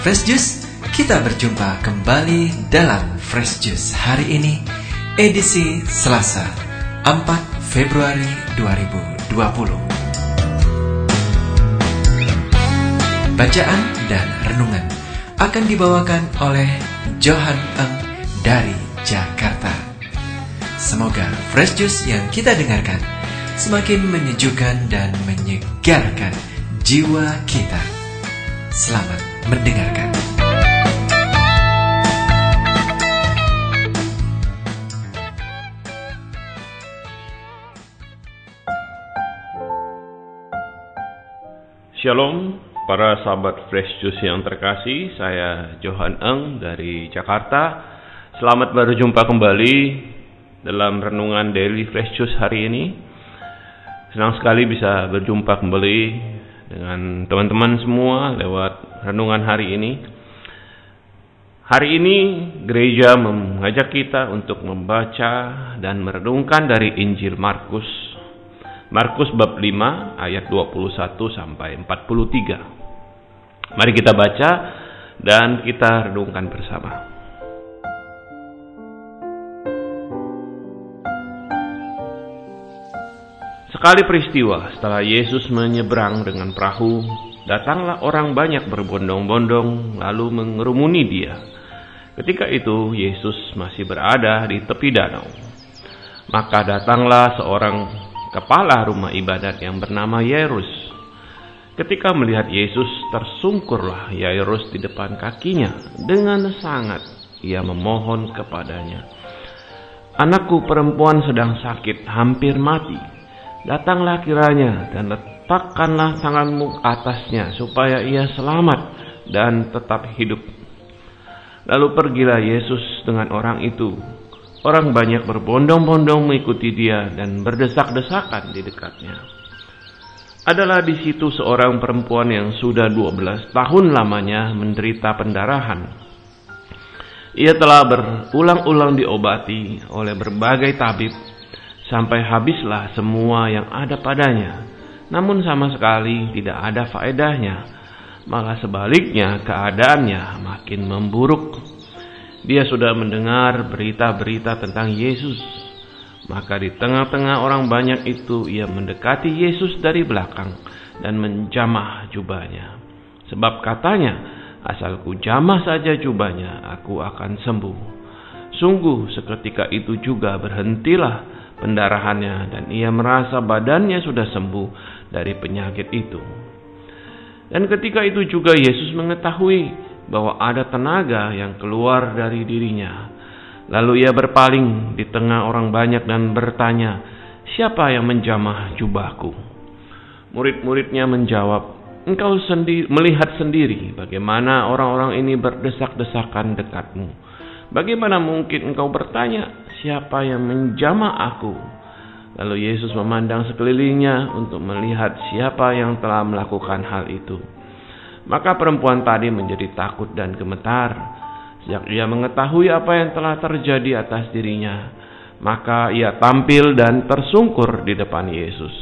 Fresh Juice, kita berjumpa kembali dalam Fresh Juice hari ini, edisi Selasa, 4 Februari 2020. Bacaan dan renungan akan dibawakan oleh Johan Eng dari Jakarta. Semoga Fresh Juice yang kita dengarkan semakin menyejukkan dan menyegarkan jiwa kita. Selamat mendengarkan. Shalom, para sahabat Fresh Juice yang terkasih. Saya Johan Eng dari Jakarta. Selamat berjumpa kembali dalam renungan Daily Fresh Juice hari ini. Senang sekali bisa berjumpa kembali dengan teman-teman semua lewat renungan hari ini. Hari ini gereja mengajak kita untuk membaca dan merenungkan dari Injil Markus. Markus bab 5 ayat 21 sampai 43. Mari kita baca dan kita renungkan bersama. Sekali peristiwa setelah Yesus menyeberang dengan perahu, datanglah orang banyak berbondong-bondong lalu mengerumuni dia. Ketika itu Yesus masih berada di tepi danau. Maka datanglah seorang kepala rumah ibadat yang bernama Yairus. Ketika melihat Yesus, tersungkurlah Yairus di depan kakinya dengan sangat ia memohon kepadanya. Anakku perempuan sedang sakit, hampir mati. Datanglah kiranya dan letakkanlah tanganmu atasnya supaya ia selamat dan tetap hidup. Lalu pergilah Yesus dengan orang itu. Orang banyak berbondong-bondong mengikuti dia dan berdesak-desakan di dekatnya. Adalah di situ seorang perempuan yang sudah 12 tahun lamanya menderita pendarahan. Ia telah berulang-ulang diobati oleh berbagai tabib sampai habislah semua yang ada padanya. Namun sama sekali tidak ada faedahnya. Malah sebaliknya keadaannya makin memburuk. Dia sudah mendengar berita-berita tentang Yesus. Maka di tengah-tengah orang banyak itu ia mendekati Yesus dari belakang dan menjamah jubahnya. Sebab katanya, asalku jamah saja jubahnya, aku akan sembuh. Sungguh seketika itu juga berhentilah pendarahannya dan ia merasa badannya sudah sembuh dari penyakit itu. Dan ketika itu juga Yesus mengetahui bahwa ada tenaga yang keluar dari dirinya. Lalu ia berpaling di tengah orang banyak dan bertanya, "Siapa yang menjamah jubahku?" Murid-muridnya menjawab, "Engkau sendiri melihat sendiri bagaimana orang-orang ini berdesak-desakan dekatmu. Bagaimana mungkin engkau bertanya, siapa yang menjamah aku? Lalu Yesus memandang sekelilingnya untuk melihat siapa yang telah melakukan hal itu. Maka perempuan tadi menjadi takut dan gemetar. Sejak ia mengetahui apa yang telah terjadi atas dirinya, maka ia tampil dan tersungkur di depan Yesus.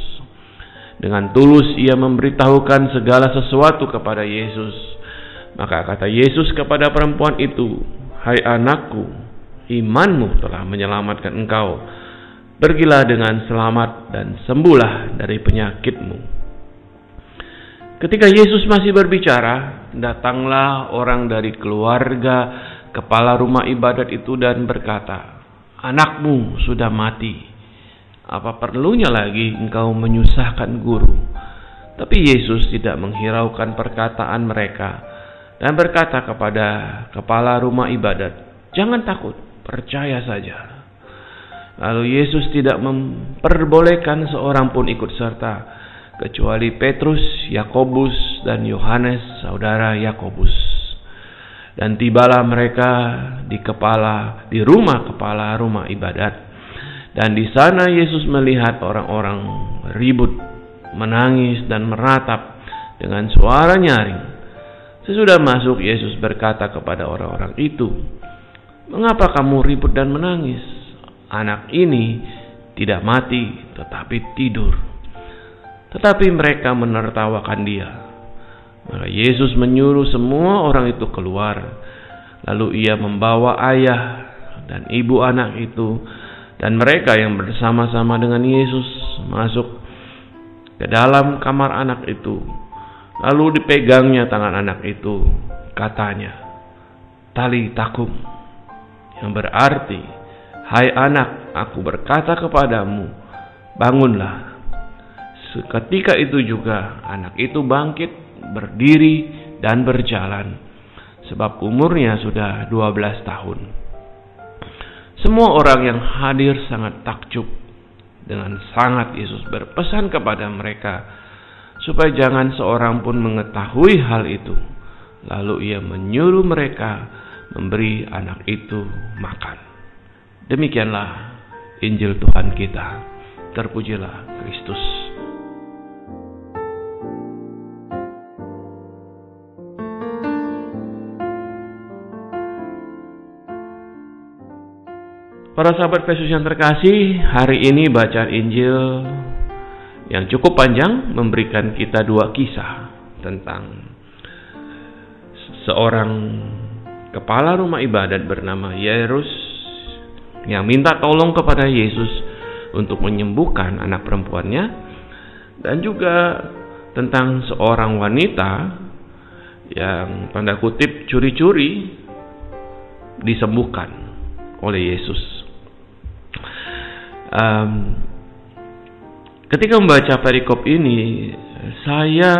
Dengan tulus ia memberitahukan segala sesuatu kepada Yesus. Maka kata Yesus kepada perempuan itu, "Hai anakku, imanmu telah menyelamatkan engkau. Pergilah dengan selamat dan sembuhlah dari penyakitmu. Ketika Yesus masih berbicara, datanglah orang dari keluarga kepala rumah ibadat itu dan berkata, "Anakmu sudah mati. Apa perlunya lagi engkau menyusahkan guru?" Tapi Yesus tidak menghiraukan perkataan mereka dan berkata kepada kepala rumah ibadat, "Jangan takut, Percaya saja. Lalu Yesus tidak memperbolehkan seorang pun ikut serta kecuali Petrus, Yakobus dan Yohanes, saudara Yakobus. Dan tibalah mereka di kepala di rumah kepala rumah ibadat. Dan di sana Yesus melihat orang-orang ribut, menangis dan meratap dengan suara nyaring. Sesudah masuk Yesus berkata kepada orang-orang itu, Mengapa kamu ribut dan menangis? Anak ini tidak mati, tetapi tidur. Tetapi mereka menertawakan dia. Maka Yesus menyuruh semua orang itu keluar. Lalu ia membawa ayah dan ibu anak itu dan mereka yang bersama-sama dengan Yesus masuk ke dalam kamar anak itu. Lalu dipegangnya tangan anak itu. Katanya, tali takum. Yang berarti, hai anak, aku berkata kepadamu, bangunlah. Seketika itu juga anak itu bangkit berdiri dan berjalan sebab umurnya sudah 12 tahun. Semua orang yang hadir sangat takjub dengan sangat Yesus berpesan kepada mereka supaya jangan seorang pun mengetahui hal itu. Lalu ia menyuruh mereka memberi anak itu makan. Demikianlah Injil Tuhan kita. Terpujilah Kristus. Para sahabat Yesus yang terkasih, hari ini bacaan Injil yang cukup panjang memberikan kita dua kisah tentang seorang kepala rumah ibadat bernama Yairus yang minta tolong kepada Yesus untuk menyembuhkan anak perempuannya dan juga tentang seorang wanita yang tanda kutip curi-curi disembuhkan oleh Yesus. Um, ketika membaca perikop ini saya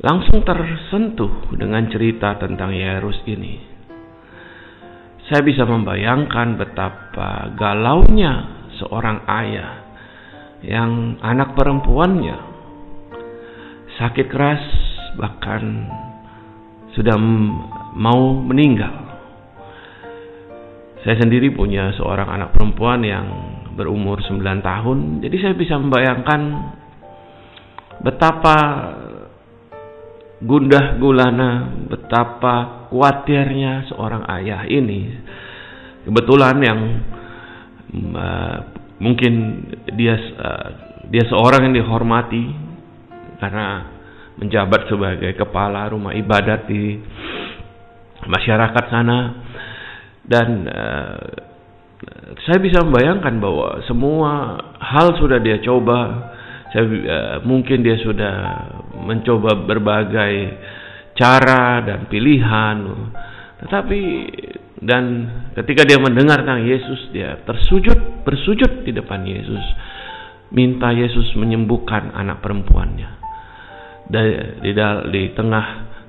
langsung tersentuh dengan cerita tentang Yerus ini. Saya bisa membayangkan betapa galaunya seorang ayah yang anak perempuannya sakit keras bahkan sudah mau meninggal. Saya sendiri punya seorang anak perempuan yang berumur 9 tahun. Jadi saya bisa membayangkan betapa gundah gulana, betapa khawatirnya seorang ayah ini. Kebetulan yang uh, mungkin dia uh, dia seorang yang dihormati karena menjabat sebagai kepala rumah ibadat di masyarakat sana dan uh, saya bisa membayangkan bahwa semua hal sudah dia coba saya uh, mungkin dia sudah mencoba berbagai cara dan pilihan. Tetapi dan ketika dia mendengar tentang Yesus dia tersujud bersujud di depan Yesus. Minta Yesus menyembuhkan anak perempuannya. Di, di, di tengah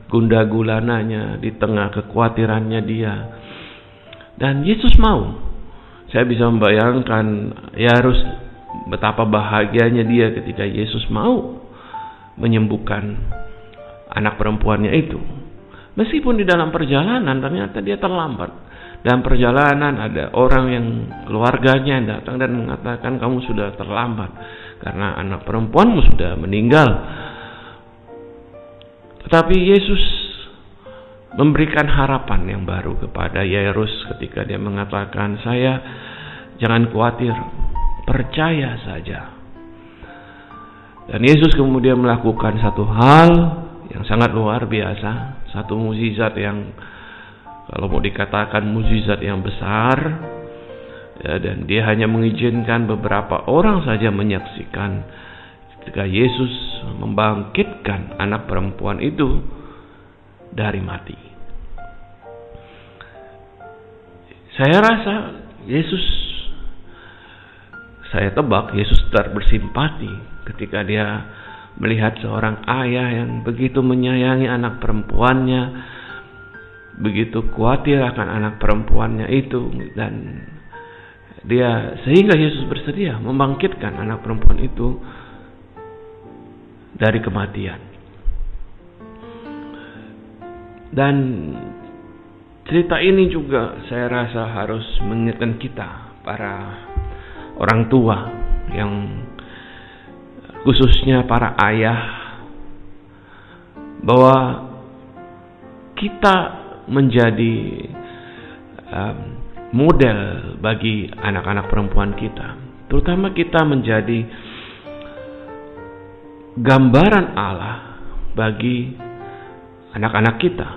gundah gulananya di tengah kekhawatirannya dia. Dan Yesus mau. Saya bisa membayangkan ya harus betapa bahagianya dia ketika Yesus mau menyembuhkan anak perempuannya itu. Meskipun di dalam perjalanan ternyata dia terlambat. Dalam perjalanan ada orang yang keluarganya datang dan mengatakan kamu sudah terlambat karena anak perempuanmu sudah meninggal. Tetapi Yesus memberikan harapan yang baru kepada Yairus ketika dia mengatakan saya jangan khawatir percaya saja dan Yesus kemudian melakukan satu hal yang sangat luar biasa satu mukjizat yang kalau mau dikatakan mukjizat yang besar ya, dan dia hanya mengizinkan beberapa orang saja menyaksikan ketika Yesus membangkitkan anak perempuan itu dari mati. Saya rasa Yesus saya tebak Yesus bersimpati ketika dia melihat seorang ayah yang begitu menyayangi anak perempuannya, begitu khawatir akan anak perempuannya itu dan dia sehingga Yesus bersedia membangkitkan anak perempuan itu dari kematian. Dan cerita ini juga saya rasa harus mengingatkan kita para orang tua yang khususnya para ayah bahwa kita menjadi um, model bagi anak-anak perempuan kita, terutama kita menjadi gambaran Allah bagi anak-anak kita.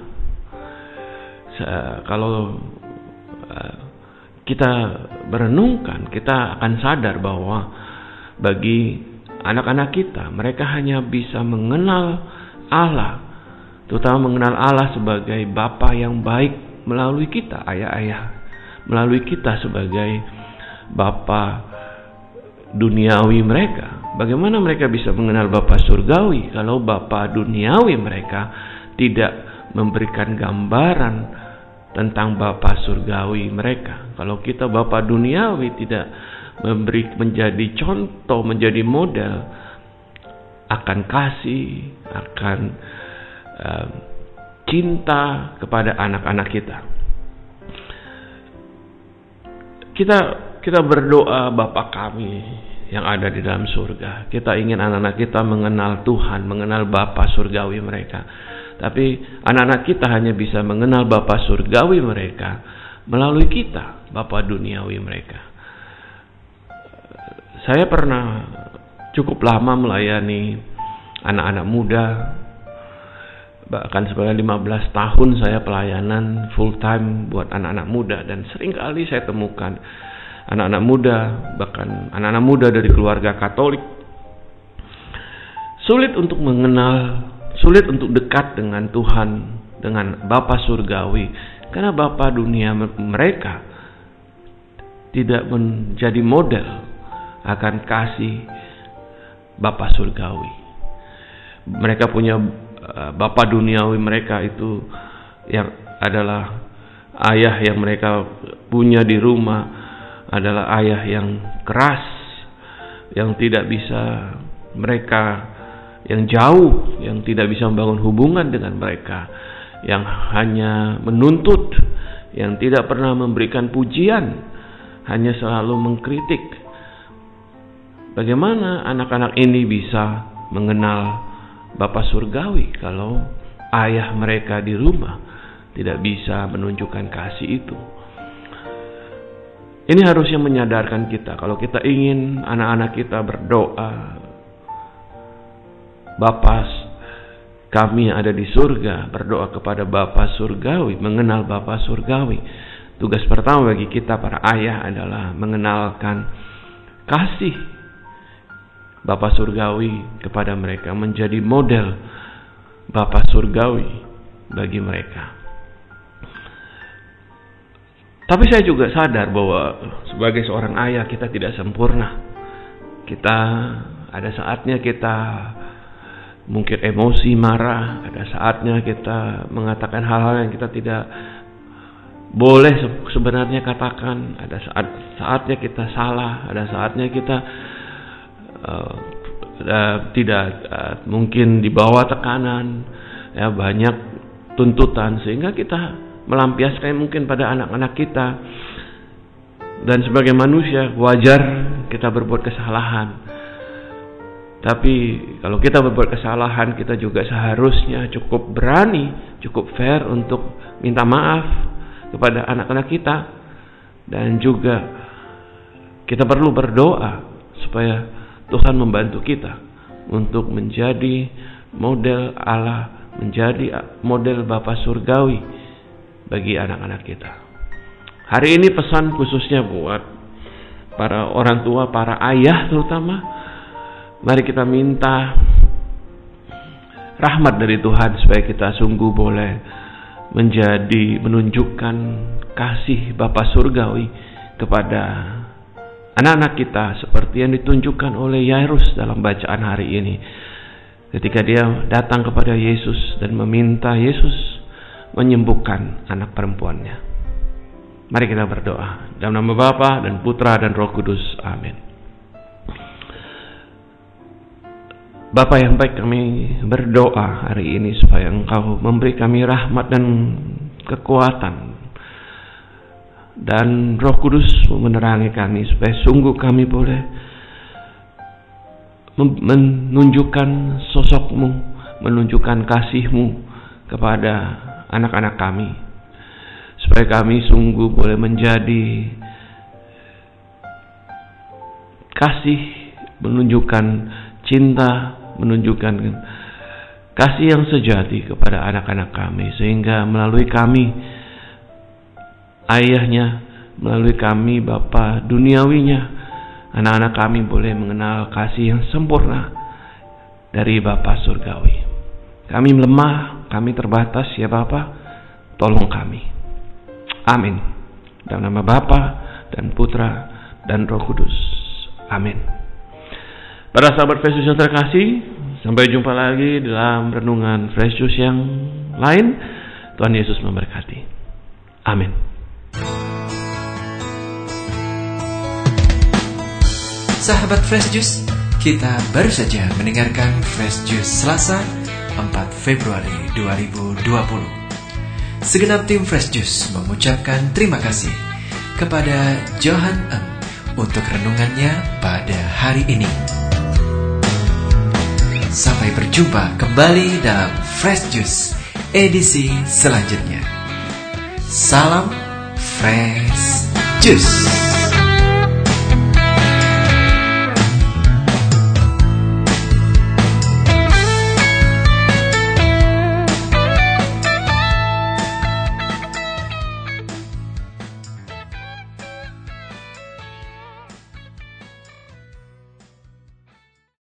Kalau eh, kita berenungkan, kita akan sadar bahwa bagi anak-anak kita, mereka hanya bisa mengenal Allah, terutama mengenal Allah sebagai Bapa yang baik melalui kita, ayah-ayah, melalui kita sebagai Bapa duniawi mereka. Bagaimana mereka bisa mengenal Bapa surgawi kalau Bapa duniawi mereka tidak memberikan gambaran tentang Bapa surgawi mereka. Kalau kita Bapa duniawi tidak memberi menjadi contoh, menjadi model akan kasih, akan uh, cinta kepada anak-anak kita. Kita kita berdoa Bapa kami yang ada di dalam surga. Kita ingin anak-anak kita mengenal Tuhan, mengenal Bapa surgawi mereka. Tapi anak-anak kita hanya bisa mengenal Bapa surgawi mereka melalui kita, Bapa duniawi mereka. Saya pernah cukup lama melayani anak-anak muda. Bahkan sebanyak 15 tahun saya pelayanan full time buat anak-anak muda. Dan sering kali saya temukan anak-anak muda bahkan anak-anak muda dari keluarga Katolik sulit untuk mengenal sulit untuk dekat dengan Tuhan, dengan Bapa surgawi, karena Bapa dunia mereka tidak menjadi model akan kasih Bapa surgawi. Mereka punya uh, Bapa duniawi mereka itu yang adalah ayah yang mereka punya di rumah adalah ayah yang keras yang tidak bisa mereka yang jauh, yang tidak bisa membangun hubungan dengan mereka, yang hanya menuntut, yang tidak pernah memberikan pujian, hanya selalu mengkritik. Bagaimana anak-anak ini bisa mengenal Bapak Surgawi kalau ayah mereka di rumah tidak bisa menunjukkan kasih itu? Ini harusnya menyadarkan kita kalau kita ingin anak-anak kita berdoa, Bapa kami yang ada di surga, berdoa kepada Bapa surgawi, mengenal Bapa surgawi. Tugas pertama bagi kita para ayah adalah mengenalkan kasih Bapa surgawi kepada mereka, menjadi model Bapa surgawi bagi mereka. Tapi saya juga sadar bahwa sebagai seorang ayah kita tidak sempurna. Kita ada saatnya kita mungkin emosi, marah, ada saatnya kita mengatakan hal-hal yang kita tidak boleh sebenarnya katakan, ada saat saatnya kita salah, ada saatnya kita uh, uh, tidak uh, mungkin di bawah tekanan, ya banyak tuntutan sehingga kita melampiaskan mungkin pada anak-anak kita dan sebagai manusia wajar kita berbuat kesalahan tapi kalau kita berbuat kesalahan, kita juga seharusnya cukup berani, cukup fair untuk minta maaf kepada anak-anak kita. Dan juga kita perlu berdoa supaya Tuhan membantu kita untuk menjadi model Allah, menjadi model Bapa Surgawi bagi anak-anak kita. Hari ini pesan khususnya buat para orang tua, para ayah terutama Mari kita minta rahmat dari Tuhan supaya kita sungguh boleh menjadi menunjukkan kasih Bapa surgawi kepada anak-anak kita seperti yang ditunjukkan oleh Yairus dalam bacaan hari ini. Ketika dia datang kepada Yesus dan meminta Yesus menyembuhkan anak perempuannya. Mari kita berdoa dalam nama Bapa dan Putra dan Roh Kudus. Amin. Bapak yang baik kami berdoa hari ini supaya Engkau memberi kami rahmat dan kekuatan dan Roh Kudus menerangi kami supaya sungguh kami boleh menunjukkan sosokmu, menunjukkan kasihmu kepada anak-anak kami. Supaya kami sungguh boleh menjadi kasih menunjukkan cinta menunjukkan kasih yang sejati kepada anak-anak kami. Sehingga melalui kami ayahnya melalui kami Bapa duniawinya anak-anak kami boleh mengenal kasih yang sempurna dari Bapa surgawi kami lemah kami terbatas ya Bapa tolong kami amin dalam nama Bapa dan Putra dan Roh Kudus amin Para sahabat Yesus yang terkasih, sampai jumpa lagi dalam renungan Juice yang lain. Tuhan Yesus memberkati. Amin. Sahabat Fresh Juice, kita baru saja mendengarkan Fresh Juice Selasa 4 Februari 2020. Segenap tim Fresh Juice mengucapkan terima kasih kepada Johan Eng untuk renungannya pada hari ini. Sampai berjumpa kembali dalam Fresh Juice edisi selanjutnya. Salam Fresh Juice.